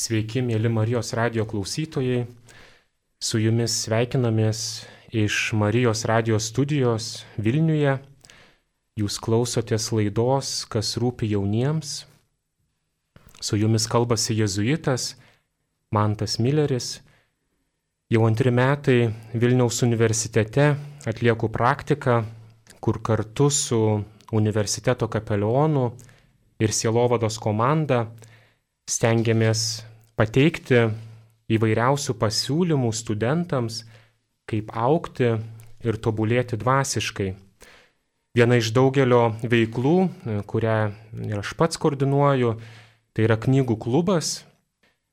Sveiki, mėly Marijos radio klausytojai. Su jumis sveikinamės iš Marijos radio studijos Vilniuje. Jūs klausotės laidos, kas rūpi jauniems. Su jumis kalbasi jėzuitas Mantas Milleris. Jau antri metai Vilniaus universitete atlieku praktiką, kur kartu su universiteto kapelionu ir sielovados komanda stengiamės pateikti įvairiausių pasiūlymų studentams, kaip aukti ir tobulėti dvasiškai. Viena iš daugelio veiklų, kurią ir aš pats koordinuoju, tai yra knygų klubas.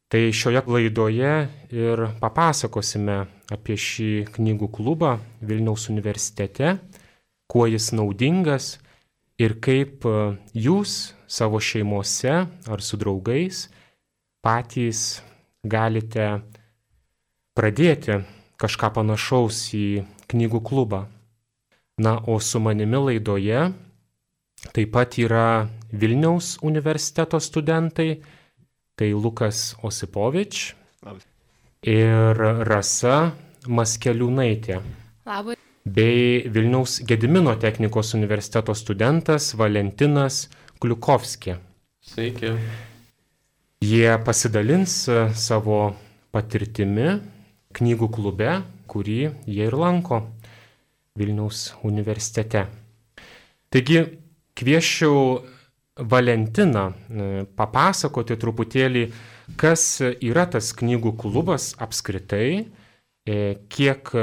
Tai šioje laidoje ir papasakosime apie šį knygų klubą Vilniaus universitete, kuo jis naudingas ir kaip jūs savo šeimose ar su draugais patys galite pradėti kažką panašaus į knygų klubą. Na, o su manimi laidoje taip pat yra Vilniaus universiteto studentai, tai Lukas Osipovič ir Rasa Maskeliūnaitė. Labai. Bei Vilniaus Gedimino technikos universiteto studentas Valentinas Kliukovski. Sveiki. Jie pasidalins savo patirtimi knygų klube, kurį jie ir lanko Vilniaus universitete. Taigi kvieščiau Valentiną papasakoti truputėlį, kas yra tas knygų klubas apskritai, kiek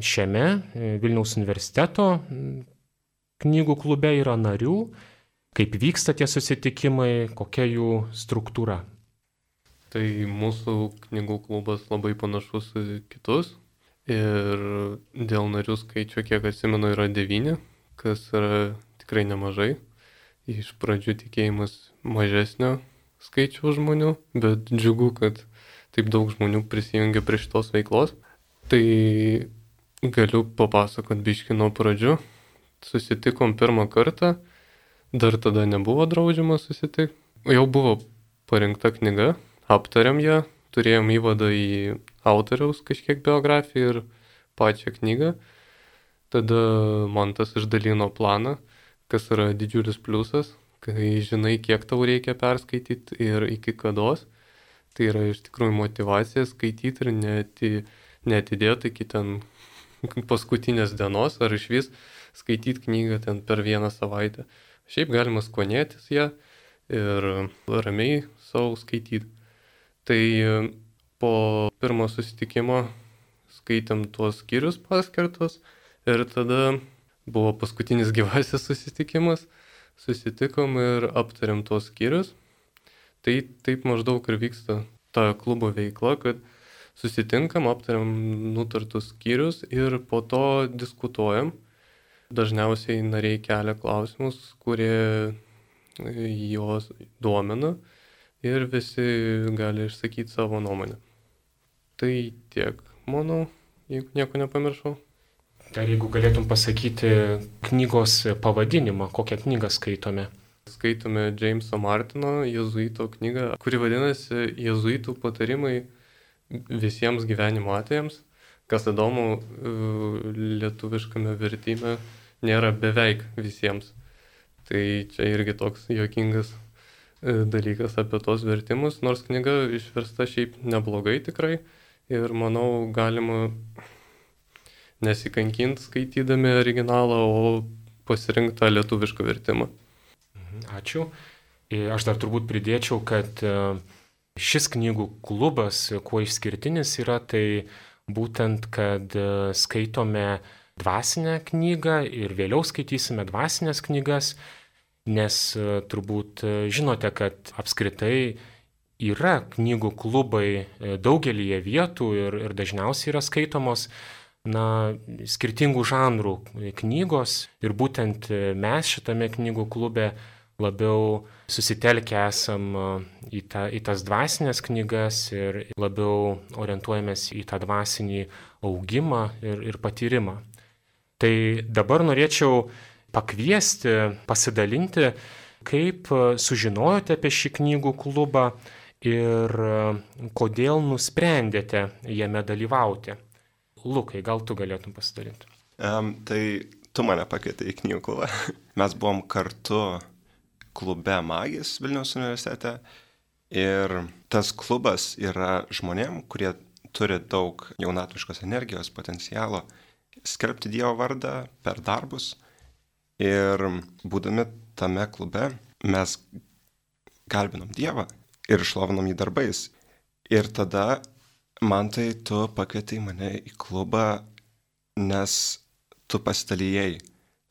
šiame Vilniaus universiteto knygų klube yra narių kaip vyksta tie susitikimai, kokia jų struktūra. Tai mūsų knygų klubas labai panašus į kitus. Ir dėl narių skaičių, kiek atsimenu, yra devyni, kas yra tikrai nemažai. Iš pradžių tikėjimas mažesnio skaičiaus žmonių, bet džiugu, kad taip daug žmonių prisijungia prie šitos veiklos. Tai galiu papasakot biški nuo pradžių. Susitikom pirmą kartą Dar tada nebuvo draudžiama susitikti. Jau buvo parinkta knyga, aptariam ją, turėjom įvadą į autoriaus kažkiek biografiją ir pačią knygą. Tada man tas išdalino planą, kas yra didžiulis pliusas, kai žinai, kiek tau reikia perskaityti ir iki kados. Tai yra iš tikrųjų motivacija skaityti ir net, netidėti iki ten paskutinės dienos ar iš vis skaityti knygą ten per vieną savaitę. Šiaip galima skonėtis ją ir ramiai savo skaityti. Tai po pirmo susitikimo skaitėm tuos skyrius paskirtus ir tada buvo paskutinis gyvasis susitikimas, susitikom ir aptariam tuos skyrius. Tai taip maždaug ir vyksta ta klubo veikla, kad susitinkam, aptariam nutartus skyrius ir po to diskutuojam dažniausiai nariai kelia klausimus, kurie juos duomina ir visi gali išsakyti savo nuomonę. Tai tiek, manau, jeigu nieko nepamiršau. Ar jeigu galėtum pasakyti knygos pavadinimą, kokią knygą skaitome? Skaitome Jameso Martino jezuito knygą, kuri vadinasi Jezuitų patarimai visiems gyvenimo atvejams. Kas įdomu, lietuviškame vertime nėra beveik visiems. Tai čia irgi toks juokingas e, dalykas apie tos vertimus, nors knyga išversta šiaip neblogai tikrai ir manau galima nesikankinti skaitydami originalą, o pasirinkti tą lietuvišką vertimą. Mhm, ačiū. Aš dar turbūt pridėčiau, kad e, šis knygų klubas, kuo išskirtinis yra, tai būtent, kad e, skaitome dvasinę knygą ir vėliau skaitysime dvasinės knygas, nes e, turbūt e, žinote, kad apskritai yra knygų klubai e, daugelį vietų ir, ir dažniausiai yra skaitomos na, skirtingų žanrų knygos ir būtent mes šitame knygų klube labiau susitelkę esam į, ta, į tas dvasinės knygas ir labiau orientuojamės į tą dvasinį augimą ir, ir patyrimą. Tai dabar norėčiau pakviesti, pasidalinti, kaip sužinojote apie šį knygų klubą ir kodėl nusprendėte jame dalyvauti. Lukai, gal tu galėtum pasidalinti? Um, tai tu mane pakvietei į knygų klubą. Mes buvom kartu klube Magis Vilniaus universitete ir tas klubas yra žmonėm, kurie turi daug jaunatviškos energijos, potencialo skelbti Dievo vardą per darbus. Ir būdami tame klube mes galbinom Dievą ir šlovinom jį darbais. Ir tada man tai tu pakvietei mane į klubą, nes tu pasidalijai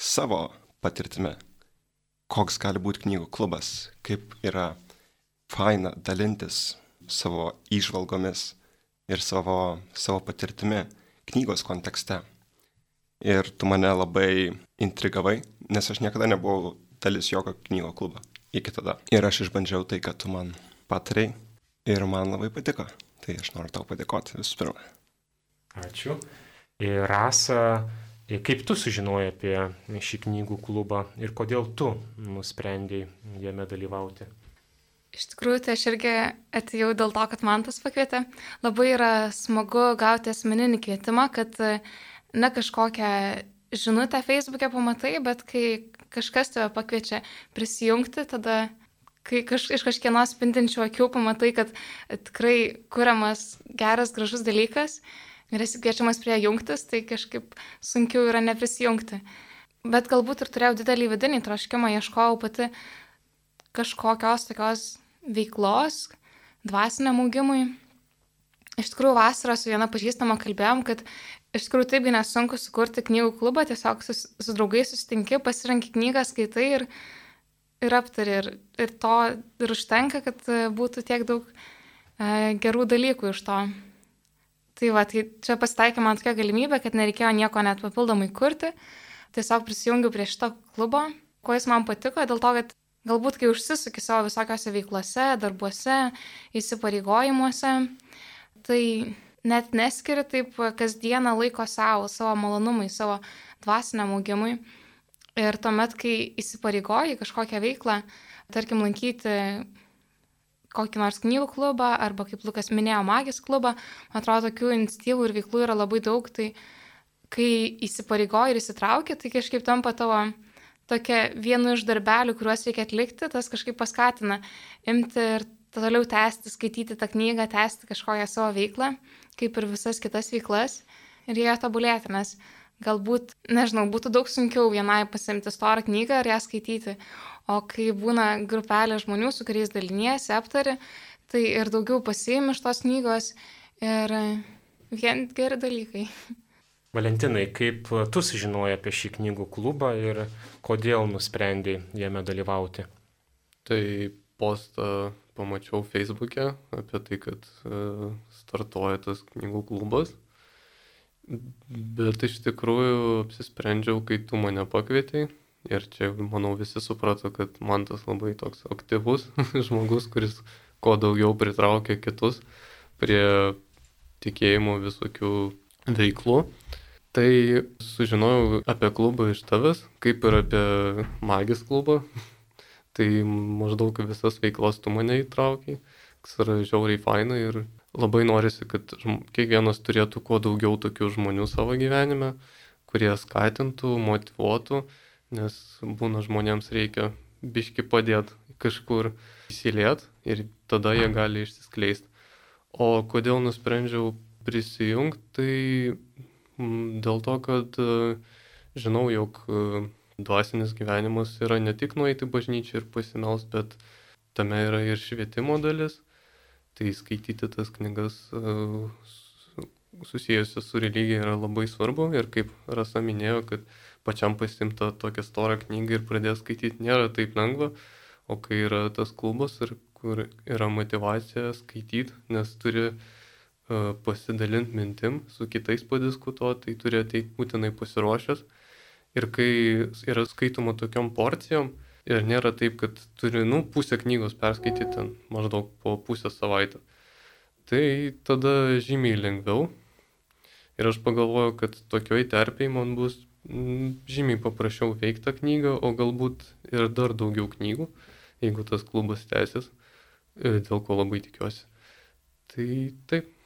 savo patirtimi, koks gali būti knygų klubas, kaip yra faina dalintis savo išvalgomis ir savo, savo patirtimi knygos kontekste. Ir tu mane labai intrigavai, nes aš niekada nebuvau dalis jokio knygo klubo iki tada. Ir aš išbandžiau tai, kad tu man patarai ir man labai patiko. Tai aš noriu tau padėkoti visų pirma. Ačiū. Ir Rasa, kaip tu sužinojai apie šį knygų klubą ir kodėl tu nusprendėjai jame dalyvauti? Iš tikrųjų, tai aš irgi atėjau dėl to, kad man tas pakvietė. Labai yra smagu gauti asmeninį kvietimą, kad ne kažkokią žinutę Facebook'e pamatai, bet kai kažkas tave pakviečia prisijungti, tada kai kaž, iš kažkieno spindinčių akių pamatai, kad tikrai kuriamas geras, gražus dalykas ir esi kviečiamas prie jungtis, tai kažkaip sunkiau yra neprisijungti. Bet galbūt ir turėjau didelį vidinį troškimą, ieškojau pati kažkokios tokios veiklos, dvasiniam augimui. Iš tikrųjų, vasarą su viena pažįstama kalbėjom, kad iš tikrųjų taipgi nesunku sukurti knygų klubą, tiesiog su, su draugais susitinki, pasirenki knygą, skaitai ir, ir aptari. Ir, ir to ir užtenka, kad būtų tiek daug e, gerų dalykų iš to. Tai va, tai čia pasitaikė man tokia galimybė, kad nereikėjo nieko net papildomai kurti. Tiesiog prisijungiau prie šito klubo, kuo jis man patiko, dėl to, kad Galbūt, kai užsisuki savo visokiose veiklose, darbuose, įsipareigojimuose, tai net neskiri taip kasdieną laiko savo, savo malonumui, savo dvasiniam augimui. Ir tuomet, kai įsipareigoji kažkokią veiklą, tarkim, lankyti kokį nors knygų klubą arba, kaip Lukas minėjo, magijos klubą, man atrodo, tokių iniciatyvų ir veiklų yra labai daug, tai kai įsipareigoji ir įsitrauki, tai kažkaip tampa tavo tokia vienu iš darbelių, kuriuos reikia atlikti, tas kažkaip paskatina imti ir toliau tęsti, skaityti tą knygą, tęsti kažkokią savo veiklą, kaip ir visas kitas veiklas ir joje tobulėti, nes galbūt, nežinau, būtų daug sunkiau vienai pasimti storą knygą ir ją skaityti, o kai būna grupelė žmonių, su kuriais daliniesi, aptari, tai ir daugiau pasiimi iš tos knygos ir vien geri dalykai. Valentinai, kaip tu sužinojai apie šį knygų klubą ir kodėl nusprendai jame dalyvauti? Tai postą pamačiau Facebook'e apie tai, kad e, startuoja tas knygų klubas. Bet iš tikrųjų apsisprendžiau, kai tu mane pakvietei. Ir čia, manau, visi suprato, kad man tas labai toks aktyvus žmogus, kuris kuo daugiau pritraukia kitus prie tikėjimo visokių veiklų. Tai sužinojau apie klubą iš tavęs, kaip ir apie magis klubą. Tai maždaug visas veiklas tu mane įtraukiai, kas yra žiauriai faina ir labai norisi, kad kiekvienas turėtų kuo daugiau tokių žmonių savo gyvenime, kurie skatintų, motivuotų, nes būna žmonėms reikia biški padėti kažkur įsiliet ir tada jie gali išsiskleisti. O kodėl nusprendžiau prisijungti, tai dėl to, kad e, žinau, jog e, dvasinis gyvenimas yra ne tik nueiti bažnyčią ir pasimels, bet tame yra ir švietimo dalis. Tai skaityti tas knygas e, susijusios su religija yra labai svarbu ir kaip Rasa minėjo, kad pačiam pasimta tokią storą knygą ir pradėti skaityti nėra taip lengva, o kai yra tas klubas ir kur yra motivacija skaityti, nes turi E, pasidalinti mintim, su kitais padiskutuoti, tai turi ateiti būtinai pasiruošęs. Ir kai yra skaitoma tokiom porcijom, ir nėra taip, kad turi, nu, pusę knygos perskaityti ten maždaug po pusę savaitę, tai tada žymiai lengviau. Ir aš pagalvoju, kad tokioj terpiai man bus žymiai paprasčiau veikti tą knygą, o galbūt ir dar daugiau knygų, jeigu tas klubas tęsis. dėl ko labai tikiuosi. Tai taip.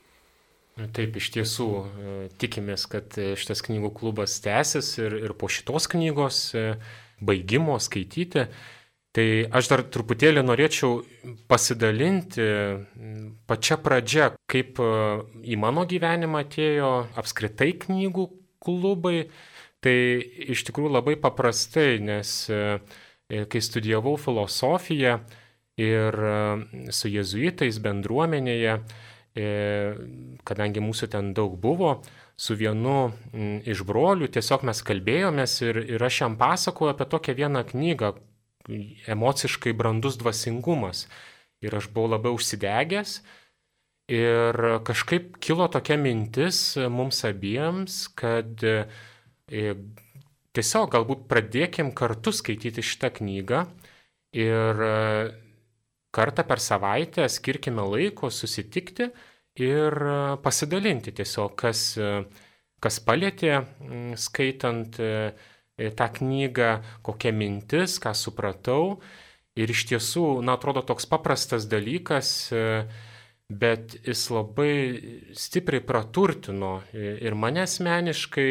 Taip, iš tiesų tikimės, kad šitas knygų klubas tęsis ir, ir po šitos knygos baigimo skaityti. Tai aš dar truputėlį norėčiau pasidalinti pačią pradžią, kaip į mano gyvenimą atėjo apskritai knygų klubai. Tai iš tikrųjų labai paprastai, nes kai studijavau filosofiją ir su jezuitais bendruomenėje, E, kadangi mūsų ten daug buvo, su vienu iš brolių tiesiog mes kalbėjomės ir, ir aš jam pasakoju apie tokią vieną knygą, emociškai brandus dvasingumas. Ir aš buvau labai užsidegęs ir kažkaip kilo tokia mintis mums abiems, kad e, tiesiog galbūt pradėkim kartu skaityti šitą knygą ir kartą per savaitę skirkime laiko susitikti ir e, pasidalinti tiesiog, kas, e, kas palėtė skaitant e, tą knygą, kokia mintis, ką supratau. Ir iš tiesų, na, atrodo toks paprastas dalykas, bet jis labai stipriai praturtino ir mane asmeniškai,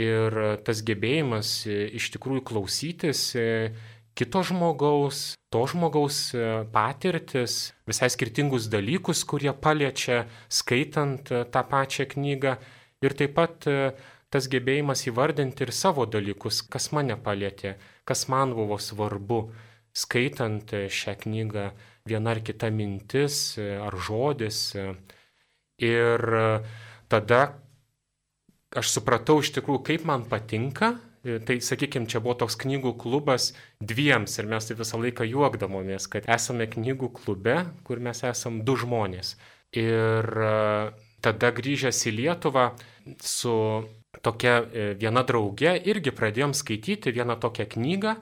ir tas gebėjimas iš tikrųjų klausytis kito žmogaus, to žmogaus e, patirtis, visai skirtingus dalykus, kurie paliečia skaitant e, tą pačią knygą ir taip pat e, tas gebėjimas įvardinti ir savo dalykus, kas mane palėtė, kas man buvo svarbu, skaitant šią knygą viena ar kita mintis ar žodis. Ir tada aš supratau iš tikrųjų, kaip man patinka tai, sakykime, čia buvo toks knygų klubas dviems ir mes tai visą laiką juokdamomės, kad esame knygų klube, kur mes esame du žmonės. Ir e, tada grįžęs į Lietuvą su tokia e, viena drauge irgi pradėjom skaityti vieną tokią knygą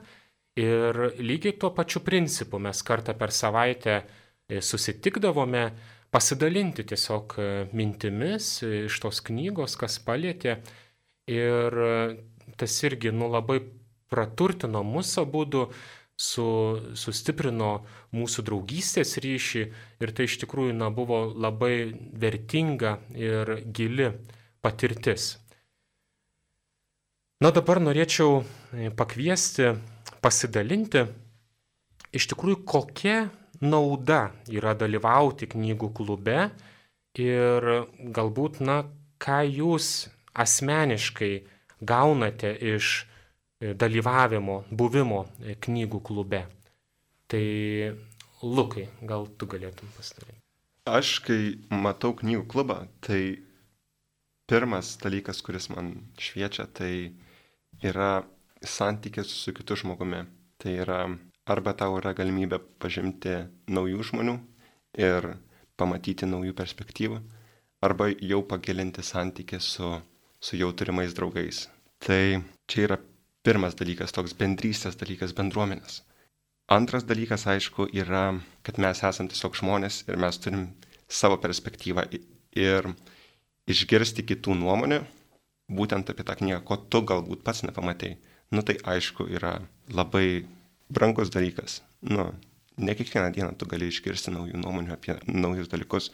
ir lygiai tuo pačiu principu mes kartą per savaitę susitikdavome pasidalinti tiesiog mintimis iš tos knygos, kas palėtė. Ir tas irgi nu, labai praturtino mūsų abudu, su, sustiprino mūsų draugystės ryšį ir tai iš tikrųjų na, buvo labai vertinga ir gili patirtis. Na dabar norėčiau e, pakviesti, pasidalinti, iš tikrųjų kokia nauda yra dalyvauti knygų klube ir galbūt, na, ką jūs asmeniškai gaunate iš e, dalyvavimo, buvimo e, knygų klube. Tai Lukai, gal tu galėtum pasidaryti. Aš, kai matau knygų klubą, tai pirmas dalykas, kuris man šviečia, tai yra santykis su kitu žmogumi. Tai yra arba tau yra galimybė pažinti naujų žmonių ir pamatyti naujų perspektyvų, arba jau pagilinti santykį su su jau turimais draugais. Tai čia yra pirmas dalykas, toks bendrystės dalykas, bendruomenės. Antras dalykas, aišku, yra, kad mes esame tiesiog žmonės ir mes turim savo perspektyvą ir išgirsti kitų nuomonę, būtent apie tą knygą, ko tu galbūt pats nepamatėjai. Nu tai aišku, yra labai brangus dalykas. Nu, ne kiekvieną dieną tu gali išgirsti naujų nuomonių apie naujus dalykus.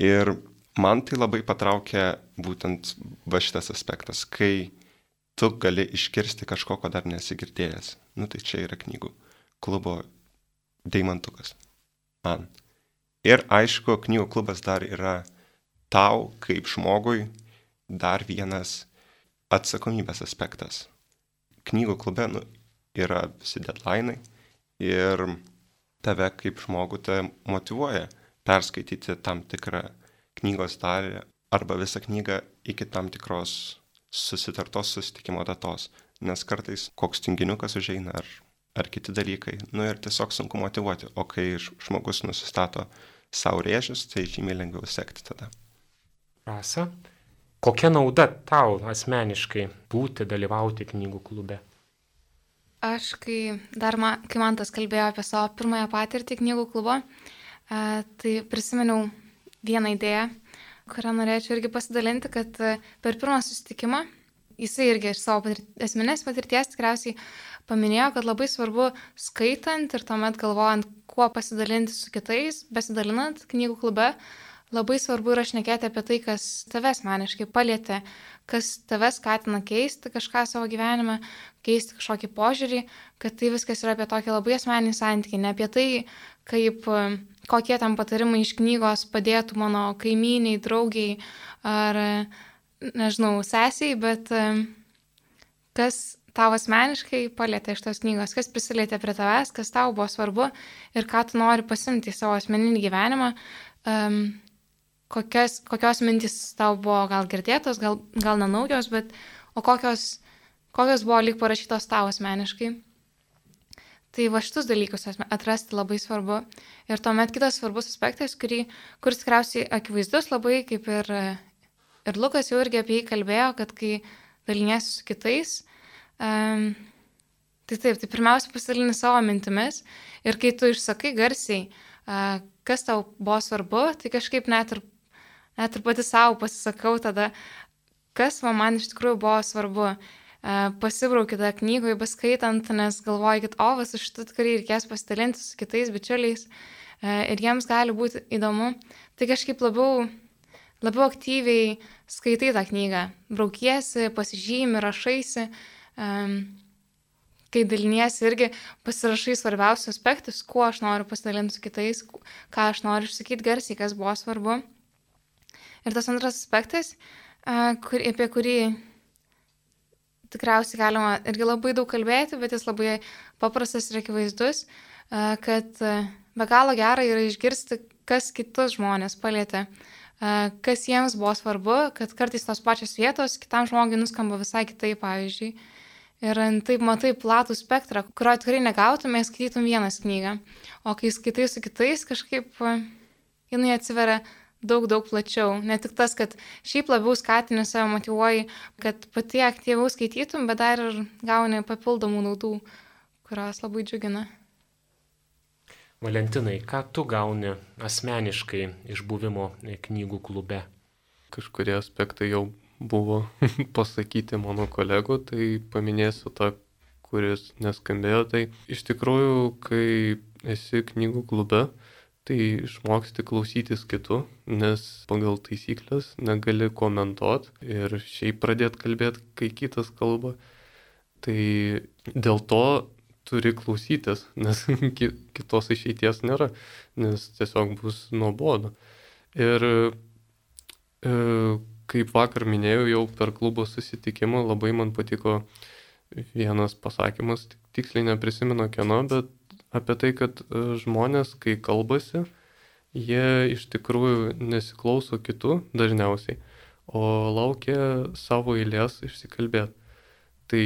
Ir man tai labai patraukia būtent va šitas aspektas, kai tu gali iškirsti kažko, ko dar nesi girdėjęs. Nu tai čia yra knygų klubo deimantukas. Man. Ir aišku, knygų klubas dar yra tau kaip žmogui dar vienas atsakomybės aspektas. Knygų klube nu, yra visi deadline'ai ir tave kaip žmogų tai motivuoja perskaityti tam tikrą knygos dalį arba visą knygą iki tam tikros susitartos susitikimo datos. Nes kartais koks tinginiukas užeina ar, ar kiti dalykai, nu ir tiesiog sunku motivuoti, o kai žmogus nusistato savo rėžius, tai žymiai lengviau sekti tada. Rasa, kokia nauda tau asmeniškai būti, dalyvauti knygų klube? Aš, kai dar man, kai man tas kalbėjo apie savo pirmąją patirtį knygų klubo, tai prisiminiau vieną idėją, kurią norėčiau irgi pasidalinti, kad e, per pirmą susitikimą jisai irgi iš savo patir asmenės patirties tikriausiai paminėjo, kad labai svarbu skaitant ir tuomet galvojant, kuo pasidalinti su kitais, besidalinant knygų klube, labai svarbu yra šnekėti apie tai, kas tave asmeniškai palėtė, kas tave skatina keisti kažką savo gyvenime, keisti kažkokį požiūrį, kad tai viskas yra apie tokį labai asmeninį santykį, ne apie tai, kaip kokie tam patarimai iš knygos padėtų mano kaimyniai, draugiai ar, nežinau, sesiai, bet kas tau asmeniškai palėtė iš tos knygos, kas prisilietė prie tavęs, kas tau buvo svarbu ir ką tu nori pasimti į savo asmeninį gyvenimą, um, kokios, kokios mintys tau buvo gal girdėtos, gal, gal nenaujos, bet o kokios, kokios buvo lyg parašytos tau asmeniškai. Tai va šitus dalykus atrasti labai svarbu. Ir tuomet kitas svarbus aspektas, kurį, kuris tikriausiai akivaizdus labai, kaip ir, ir Lukas jau irgi apie jį kalbėjo, kad kai daliniesi su kitais, um, tai taip, tai pirmiausia pasidalini savo mintimis ir kai tu išsakai garsiai, uh, kas tau buvo svarbu, tai kažkaip net ir net ir pati savo pasisakau tada, kas man iš tikrųjų buvo svarbu. E, pasibraukiu tą knygą, beskaitant, nes galvoju, kad o, vis iš šitų tikrai reikės pasidalinti su kitais bičiuliais e, ir jiems gali būti įdomu. Tai kažkaip labiau, labiau aktyviai skaitai tą knygą, braukiesi, pasižymi, rašaisi. Kai daliniesi irgi pasirašai svarbiausius aspektus, kuo aš noriu pasidalinti su kitais, ką aš noriu išsakyti garsiai, kas buvo svarbu. Ir tas antras aspektas, kur, apie kurį tikriausiai galima irgi labai daug kalbėti, bet jis labai paprastas ir akivaizdus, kad be galo gera yra išgirsti, kas kitus žmonės palėtė, kas jiems buvo svarbu, kad kartais tos pačios vietos kitam žmogui nuskamba visai kitaip, pavyzdžiui. Ir taip matai platų spektrą, kurio tikrai negautumė, skaitytum vienas knygą. O kai skaitai su kitais, kažkaip jinai atsiveria daug, daug plačiau. Ne tik tas, kad šiaip labiau skatini save motivuoji, kad pati aktyviau skaitytum, bet dar ir gauni papildomų naudų, kurios labai džiugina. Valentinai, ką tu gauni asmeniškai iš buvimo knygų klube? Kažkurie aspektai jau buvo pasakyti mano kolegų, tai paminėsiu tą, kuris neskambėjo. Tai iš tikrųjų, kai esi knygų klube, tai išmoksti klausytis kitų, nes pagal taisyklės negali komentuot ir šiaip pradėt kalbėti, kai kitas kalba. Tai dėl to turi klausytis, nes kitos išeities nėra, nes tiesiog bus nuobodu. Ir e, kaip vakar minėjau, jau per klubo susitikimą labai man patiko vienas pasakymas, tiksliai neprisimenu kieno, bet apie tai, kad e, žmonės, kai kalbasi, jie iš tikrųjų nesiklauso kitų dažniausiai, o laukia savo eilės išsikalbėti. Tai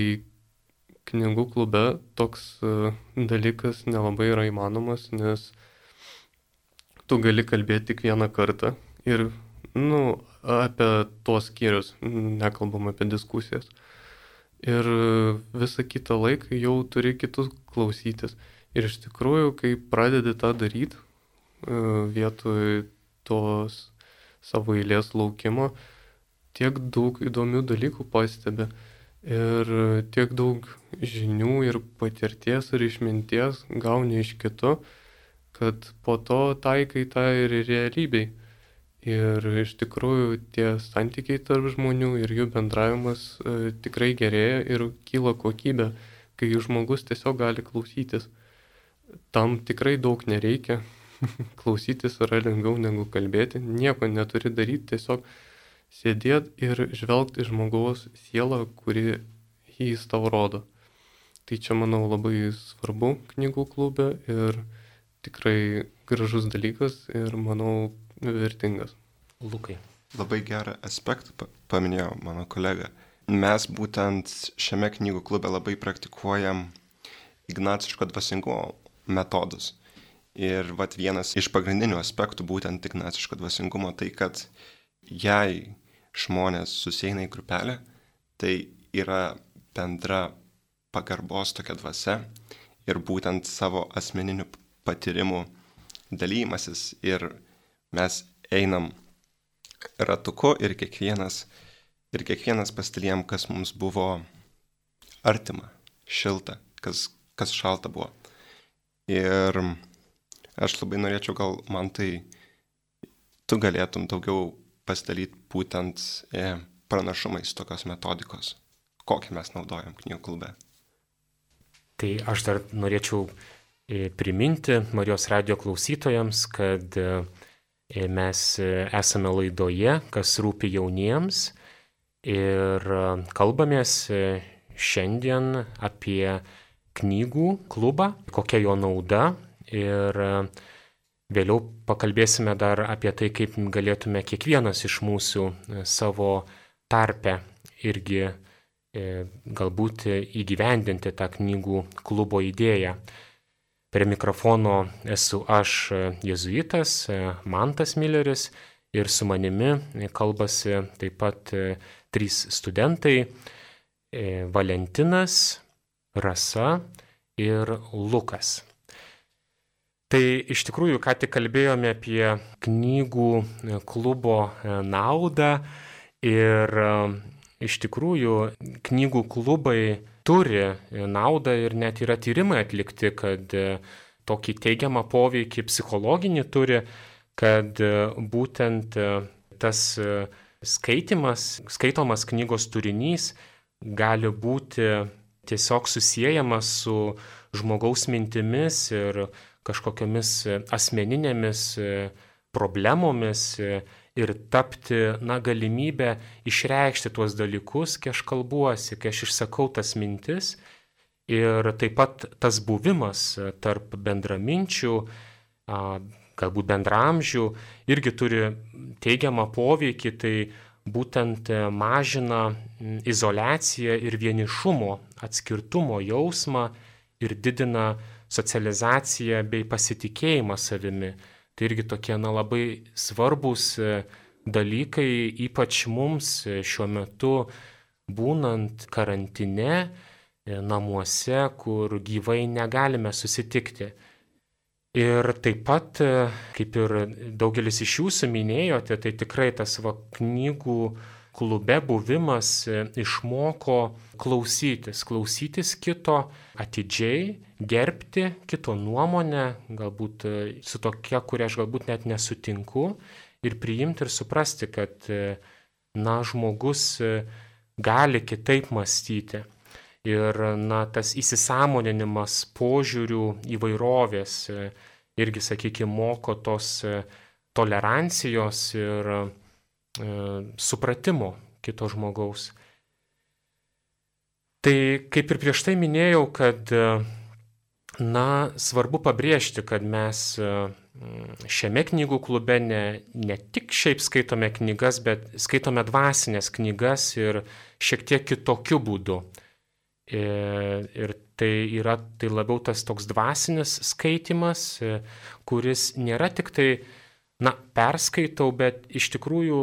knygų klube toks e, dalykas nelabai yra įmanomas, nes tu gali kalbėti tik vieną kartą ir, nu, apie tuos skyrius, nekalbam apie diskusijas. Ir visą kitą laiką jau turi kitus klausytis. Ir iš tikrųjų, kai pradedi tą daryti, e, vietoj tos savo eilės laukimo, tiek daug įdomių dalykų pastebi ir tiek daug žinių ir patirties ir išminties gauni iš kitų, kad po to taikai tą ir realybei. Ir iš tikrųjų tie santykiai tarp žmonių ir jų bendravimas e, tikrai gerėja ir kyla kokybė, kai žmogus tiesiog gali klausytis tam tikrai daug nereikia. Klausytis yra lengviau negu kalbėti. Nieko neturi daryti, tiesiog sėdėti ir žvelgti žmogaus sielą, kuri jis tau rodo. Tai čia, manau, labai svarbu knygų klube ir tikrai gražus dalykas ir, manau, vertingas. Lukai. Labai gerą aspektą paminėjo mano kolega. Mes būtent šiame knygų klube labai praktikuojam ignaciško dvasingumo metodus. Ir vat vienas iš pagrindinių aspektų būtent ignaciško dvasingumo tai, kad jei žmonės susieina į grupelę, tai yra bendra pagarbos tokia dvasia ir būtent savo asmeninių patyrimų dalymasis ir mes einam ratuku ir kiekvienas, ir kiekvienas pastilijam, kas mums buvo artima, šilta, kas, kas šalta buvo. Ir aš labai norėčiau gal man tai, tu galėtum daugiau pasidalyti būtent e, pranašumais tokios metodikos, kokią mes naudojam knygų klube. Tai aš dar norėčiau e, priminti Marijos radio klausytojams, kad e, mes esame laidoje, kas rūpi jauniems ir kalbamės šiandien apie knygų klubą, kokia jo nauda ir vėliau pakalbėsime dar apie tai, kaip galėtume kiekvienas iš mūsų savo tarpę irgi e, galbūt įgyvendinti tą knygų klubo idėją. Prie mikrofono esu aš jezuitas Mantas Milleris ir su manimi kalbasi taip pat trys studentai E, Valentinas, Rasa ir Lukas. Tai iš tikrųjų, ką tik kalbėjome apie knygų e, klubo e, naudą ir iš tikrųjų knygų klubai turi naudą ir net yra tyrimai atlikti, kad tokį teigiamą poveikį psichologinį turi, kad būtent tas skaitimas, skaitomas knygos turinys gali būti tiesiog susijęjamas su žmogaus mintimis ir kažkokiamis asmeninėmis problemomis ir tapti, na, galimybę išreikšti tuos dalykus, kai aš kalbuosi, kai aš išsakau tas mintis. Ir taip pat tas buvimas tarp bendraminčių, galbūt bendramžių, irgi turi teigiamą poveikį, tai būtent mažina izolaciją ir vienišumo, atskirtumo jausmą ir didina socializaciją bei pasitikėjimą savimi. Tai irgi tokie na, labai svarbus e, dalykai, ypač mums e, šiuo metu būnant karantine, namuose, kur gyvai negalime susitikti. Ir taip pat, e, kaip ir daugelis iš jūsų minėjote, tai tikrai tas va knygų klube buvimas e, išmoko klausytis, klausytis kito atidžiai, gerbti kito nuomonę, galbūt e, su tokia, kuria aš galbūt net nesutinku, ir priimti ir suprasti, kad, na, žmogus gali kitaip mąstyti. Ir na, tas įsisamoninimas požiūrių įvairovės e, irgi, sakykime, moko tos e, tolerancijos ir e, supratimo kito žmogaus. Tai kaip ir prieš tai minėjau, kad, na, svarbu pabrėžti, kad mes e, šiame knygų klube ne, ne tik šiaip skaitome knygas, bet skaitome dvasinės knygas ir šiek tiek kitokiu būdu. Ir, ir tai yra tai labiau tas toks dvasinis skaitimas, e, kuris nėra tik tai, na, perskaitau, bet iš tikrųjų,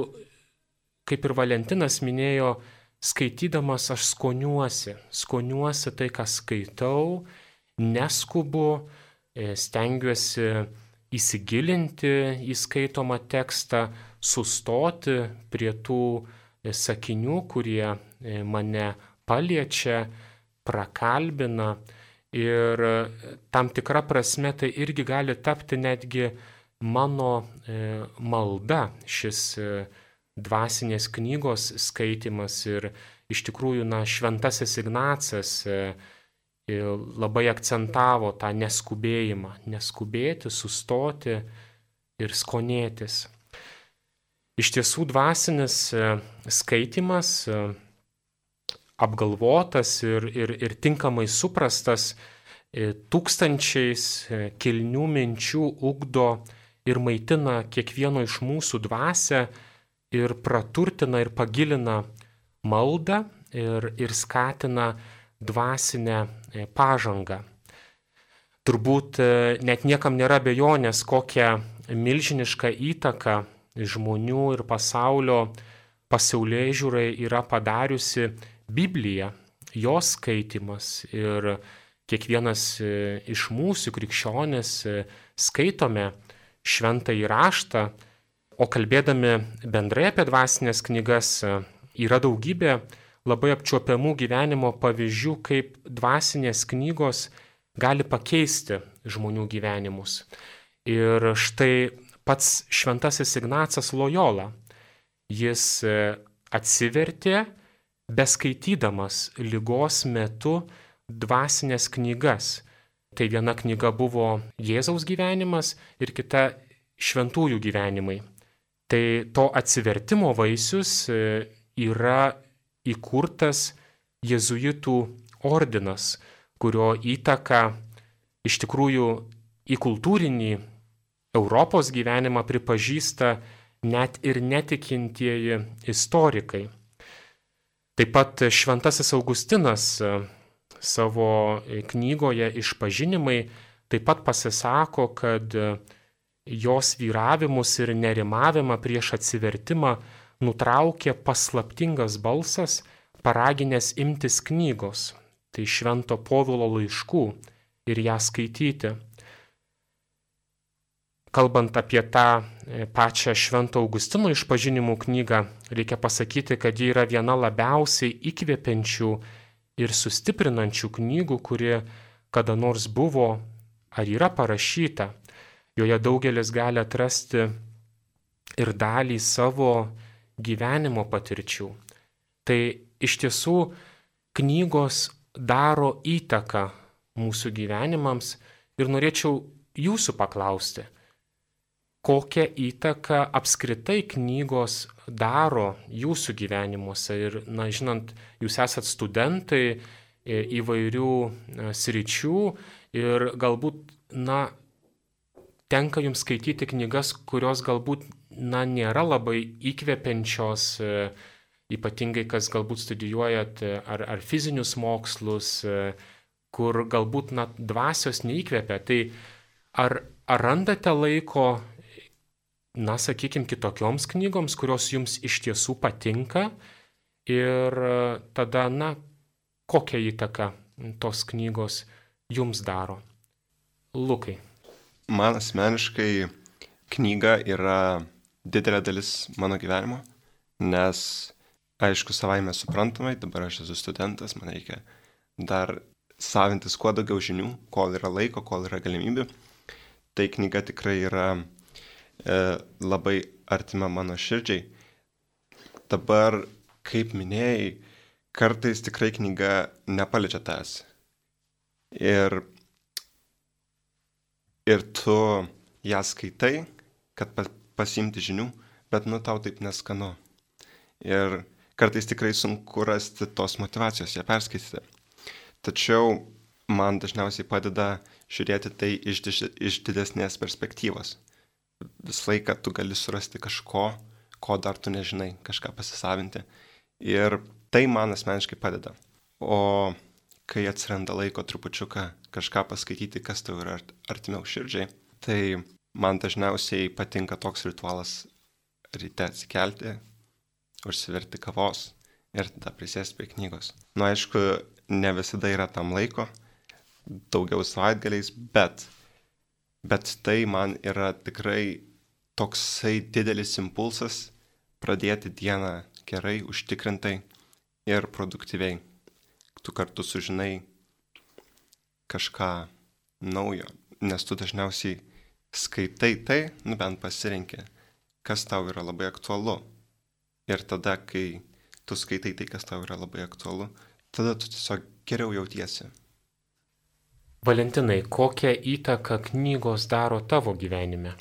kaip ir Valentinas minėjo, skaitydamas aš skoniuosi, skoniuosi tai, ką skaitau, neskubu, e, stengiuosi įsigilinti į skaitomą tekstą, sustoti prie tų e, sakinių, kurie mane paliečia, prakalbina. Ir tam tikra prasme tai irgi gali tapti netgi mano e, malda šis e, dvasinės knygos skaitimas ir iš tikrųjų, na, šventasis Ignacas e, labai akcentavo tą neskubėjimą, neskubėti, sustoti ir skonėtis. Iš tiesų dvasinis skaitimas apgalvotas ir, ir, ir tinkamai suprastas, tūkstančiais kilnių minčių ugdo ir maitina kiekvieno iš mūsų dvasę ir praturtina ir pagilina maldą ir, ir skatina dvasinę e, pažangą. Turbūt net niekam nėra bejonės, kokią milžinišką įtaką žmonių ir pasaulio pasaulyje žiūrai yra padariusi Biblija, jos skaitimas ir kiekvienas e, iš mūsų krikščionės e, skaitome šventą įraštą, o kalbėdami bendrai apie dvasinės knygas yra daugybė labai apčiuopiamų gyvenimo pavyzdžių, kaip dvasinės knygos gali pakeisti žmonių gyvenimus. Ir štai pats šventasis Ignacas Lojola, jis e, atsivertė, beskaitydamas lygos metu dvasinės knygas. Tai viena knyga buvo Jėzaus gyvenimas ir kita šventųjų gyvenimai. Tai to atsivertimo vaisius e, yra įkurtas jėzuitų ordinas, kurio įtaka iš tikrųjų į kultūrinį Europos gyvenimą pripažįsta net ir netikintieji istorikai. Taip pat Šventasis Augustinas e, savo knygoje Išpažinimai taip pat pasisako, kad e, jos vyravimus ir nerimavimą prieš atsivertimą nutraukė paslaptingas balsas, paraginęs imtis knygos, tai Švento Povilo laiškų ir ją skaityti. Kalbant apie tą e, pačią Švento Augustino išpažinimų knygą, reikia pasakyti, kad ji yra viena labiausiai įkvepiančių ir sustiprinančių knygų, kuri kada nors buvo ar yra parašyta. Joje daugelis gali atrasti ir dalį savo gyvenimo patirčių. Tai iš tiesų knygos daro įtaką mūsų gyvenimams ir norėčiau jūsų paklausti, kokią įtaką apskritai knygos daro jūsų gyvenimuose. Ir, na, žinant, jūs esat studentai e, įvairių e, sričių ir galbūt, na, tenka jums skaityti knygas, kurios galbūt na, nėra labai įkvepiančios, e, ypatingai kas galbūt studijuojat ar, ar fizinius mokslus, kur galbūt na, dvasios neįkvepia. Tai ar, ar randate laiko, na, sakykime, kitokioms knygoms, kurios jums iš tiesų patinka ir tada, na, kokią įtaką tos knygos jums daro? Lukai. Man asmeniškai knyga yra didelė dalis mano gyvenimo, nes, aišku, savaime suprantamai, dabar aš esu studentas, man reikia dar savintis kuo daugiau žinių, kol yra laiko, kol yra galimybių. Tai knyga tikrai yra e, labai artima mano širdžiai. Dabar, kaip minėjai, kartais tikrai knyga nepaliečia tas. Ir, ir tu ją skaitai, kad pasimti žinių, bet nu tau taip neskanu. Ir kartais tikrai sunku rasti tos motivacijos ją perskaityti. Tačiau man dažniausiai padeda žiūrėti tai iš, iš didesnės perspektyvos. Visą laiką tu gali surasti kažko, ko dar tu nežinai, kažką pasisavinti. Ir tai man asmeniškai padeda. O kai atsiranda laiko trupučiuką kažką paskaityti, kas tau yra artimiau širdžiai, tai Man dažniausiai patinka toks ritualas ryte atsikelti, užsiverti kavos ir tada prisėsti prie knygos. Na, nu, aišku, ne visada yra tam laiko, daugiau savaitgaliais, bet, bet tai man yra tikrai toksai didelis impulsas pradėti dieną gerai, užtikrintai ir produktyviai. Tu kartu sužinai kažką naujo, nes tu dažniausiai skaitai tai, nu bent pasirinkė, kas tau yra labai aktualu. Ir tada, kai tu skaitai tai, kas tau yra labai aktualu, tada tu tiesiog geriau jautiesi. Valentinai, kokią įtaką knygos daro tavo gyvenime?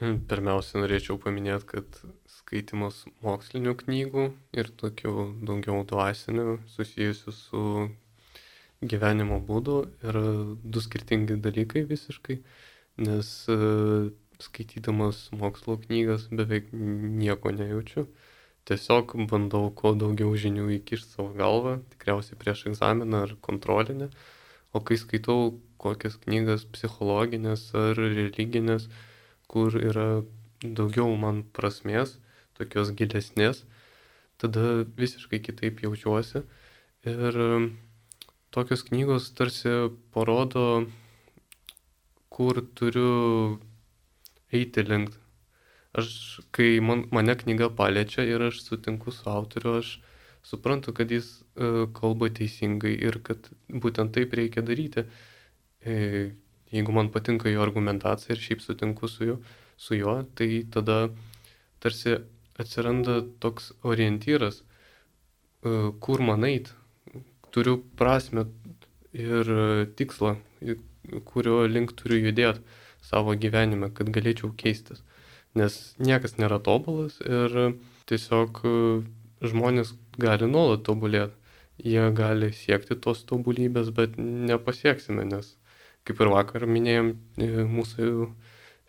Pirmiausia, norėčiau paminėti, kad skaitimas mokslinių knygų ir tokių daugiau dvasinių susijusių su gyvenimo būdų yra du skirtingi dalykai visiškai, nes e, skaitydamas mokslo knygas beveik nieko nejaučiu. Tiesiog bandau kuo daugiau žinių įkišti savo galvą, tikriausiai prieš egzaminą ar kontrolinę. O kai skaitau kokias knygas psichologinės ar religinės, kur yra daugiau man prasmės, tokios gilesnės, tada visiškai kitaip jaučiuosi. Ir tokios knygos tarsi parodo, kur turiu eiti link. Aš, kai man, mane knyga paliečia ir aš sutinku su autoriu, aš suprantu, kad jis uh, kalba teisingai ir kad būtent taip reikia daryti. E, jeigu man patinka jo argumentacija ir šiaip sutinku su juo, su juo tai tada tarsi atsiranda toks orientyras, uh, kur man eit. Turiu prasme ir tikslą, kurio link turiu judėti savo gyvenime, kad galėčiau keistis nes niekas nėra tobulas ir tiesiog e, žmonės gali nuolat tobulėti. Jie gali siekti tos tobulybės, bet nepasieksime, nes, kaip ir vakar minėjom, e, mūsų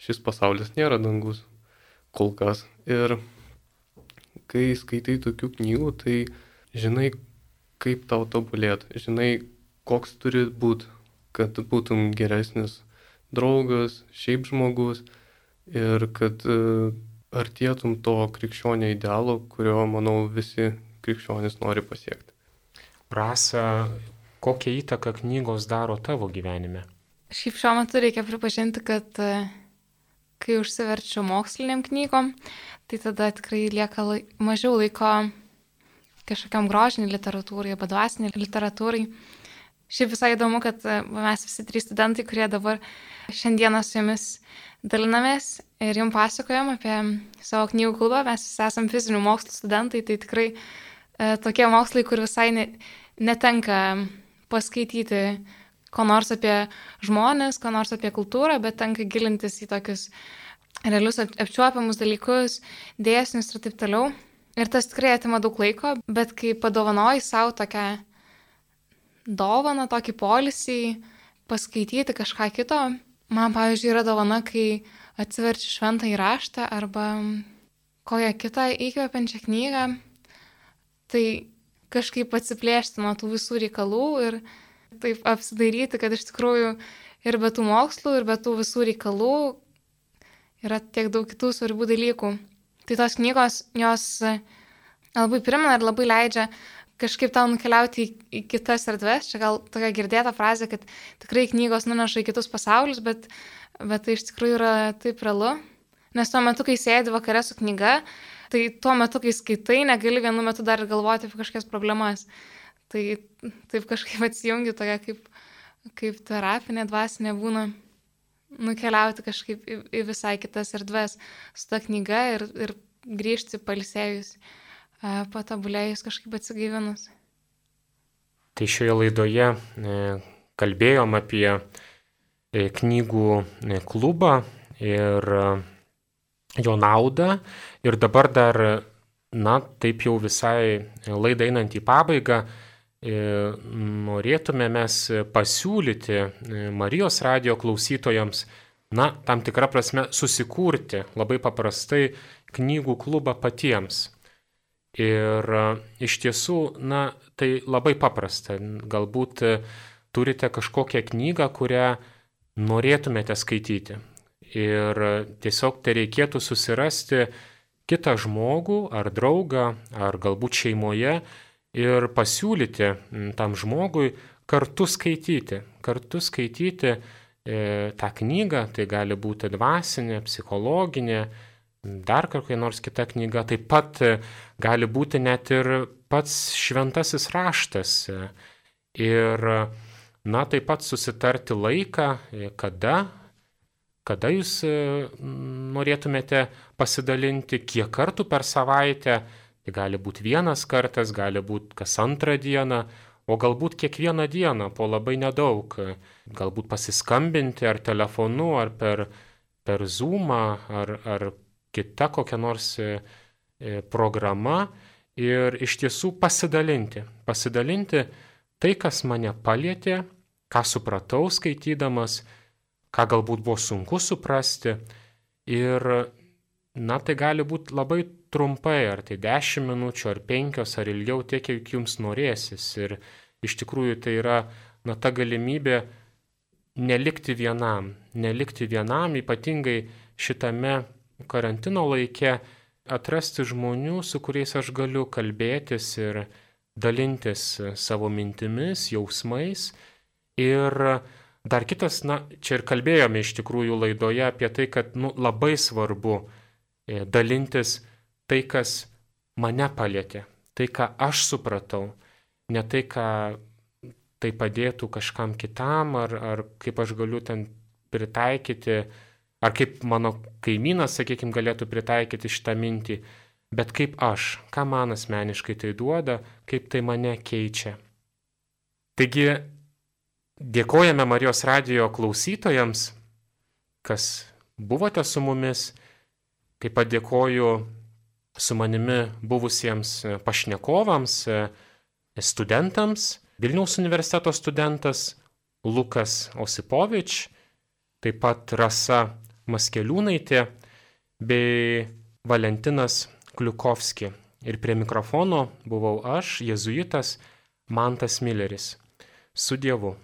šis pasaulis nėra dangus kol kas. Ir kai skaitai tokių knygų, tai žinai, kaip tau tobulėti, žinai, koks turi būti, kad būtum geresnis draugas, šiaip žmogus ir kad e, artėtum to krikščionio idealo, kurio, manau, visi krikščionys nori pasiekti. Rasa, kokią įtaką knygos daro tavo gyvenime? Šiaip šiuo metu reikia pripažinti, kad e, kai užsiverčiu moksliniam knygom, tai tada tikrai lieka lai, mažiau laiko kažkokiam grožiniai literatūrai, arba dvasiniai literatūrai. Šiaip visai įdomu, kad e, mes visi trys studentai, kurie dabar šiandieną su jumis dalinamės ir jums pasakojam apie savo knygų klubą. Mes esame fizinių mokslų studentai, tai tikrai e, tokie mokslai, kur visai ne, netenka paskaityti ko nors apie žmonės, ko nors apie kultūrą, bet tenka gilintis į tokius realius apčiuopiamus dalykus, dėsnius ir taip toliau. Ir tas tikrai atima daug laiko, bet kai padovanoji savo tokią dovaną, tokį polisį, paskaityti kažką kito, Man, pavyzdžiui, yra dovana, kai atsiverčiu šventą įraštą arba koją kitą įkvepiančią knygą, tai kažkaip atsiplėšti nuo tų visų reikalų ir taip apsidairyti, kad iš tikrųjų ir be tų mokslų, ir be tų visų reikalų yra tiek daug kitų svarbių dalykų. Tai tos knygos jos labai primena ir labai leidžia kažkaip tau nukeliauti į, į kitas erdves. Čia gal tokia girdėta frazė, kad tikrai knygos nuneša į kitus pasaulius, bet, bet tai iš tikrųjų yra taip realu. Nes tuo metu, kai sėdi vakare su knyga, tai tuo metu, kai skaitai, negali vienu metu dar galvoti apie kažkokias problemas. Tai taip kažkaip atsijungi tokia kaip, kaip terapinė dvasinė būna nukeliauti kažkaip į, į visai kitas erdves su ta knyga ir, ir grįžti palsėjus patobulėjus kažkaip atsigaivinus. Tai šioje laidoje e, kalbėjom apie e, knygų e, klubą ir jo naudą. Ir dabar dar, na, taip jau visai laidai einant į pabaigą, norėtume mes pasiūlyti Marijos radio klausytojams, na, tam tikrą prasme susikurti labai paprastai knygų klubą patiems. Ir e, iš tiesų, na, tai labai paprasta. Galbūt e, turite kažkokią knygą, kurią norėtumėte skaityti. Ir e, tiesiog tai reikėtų susirasti kitą žmogų ar draugą, ar galbūt šeimoje ir pasiūlyti tam žmogui kartu skaityti. Kartu skaityti e, tą knygą, tai gali būti dvasinė, psichologinė, dar kokia nors kita knyga, taip pat e, gali būti net ir pats šventasis raštas. E, ir, na, taip pat susitarti laiką, e, kada, kada jūs norėtumėte pasidalinti, kiek kartų per savaitę, tai gali būti vienas kartas, gali būti kas antrą dieną, o galbūt kiekvieną dieną po labai nedaug, galbūt pasiskambinti ar telefonu, ar per, per Zoomą, ar, ar kita kokia nors e, e, programa ir iš tiesų pasidalinti. Pasidalinti tai, kas mane palėtė, ką supratau skaitydamas, ką galbūt buvo sunku suprasti. Ir, na, tai gali būti labai trumpai, ar tai 10 minučių, ar 5, ar ilgiau, tiek, kiek jums norėsis. Ir iš tikrųjų tai yra, na, ta galimybė nelikti vienam, nelikti vienam, ypatingai šitame karantino laikė atrasti žmonių, su kuriais aš galiu kalbėtis ir dalintis savo mintimis, jausmais. Ir dar kitas, na, čia ir kalbėjome iš tikrųjų laidoje apie tai, kad nu, labai svarbu e, dalintis tai, kas mane palėtė, tai, ką aš supratau, ne tai, ką tai padėtų kažkam kitam, ar, ar kaip aš galiu ten pritaikyti, ar kaip mano kaimynas, sakykime, galėtų pritaikyti šitą mintį, bet kaip aš, ką man asmeniškai tai duoda, kaip tai mane keičia. Taigi, dėkojame Marijos radijo klausytojams, kas buvote su mumis, taip pat dėkoju su manimi buvusiems pašnekovams, studentams, Vilniaus universiteto studentas Lukas Osipovič, taip pat Rasa Maskeliūnaitė bei Valentinas Kliukovski. Ir prie mikrofono buvau aš, jezuitas Mantas Milleris. Su Dievu.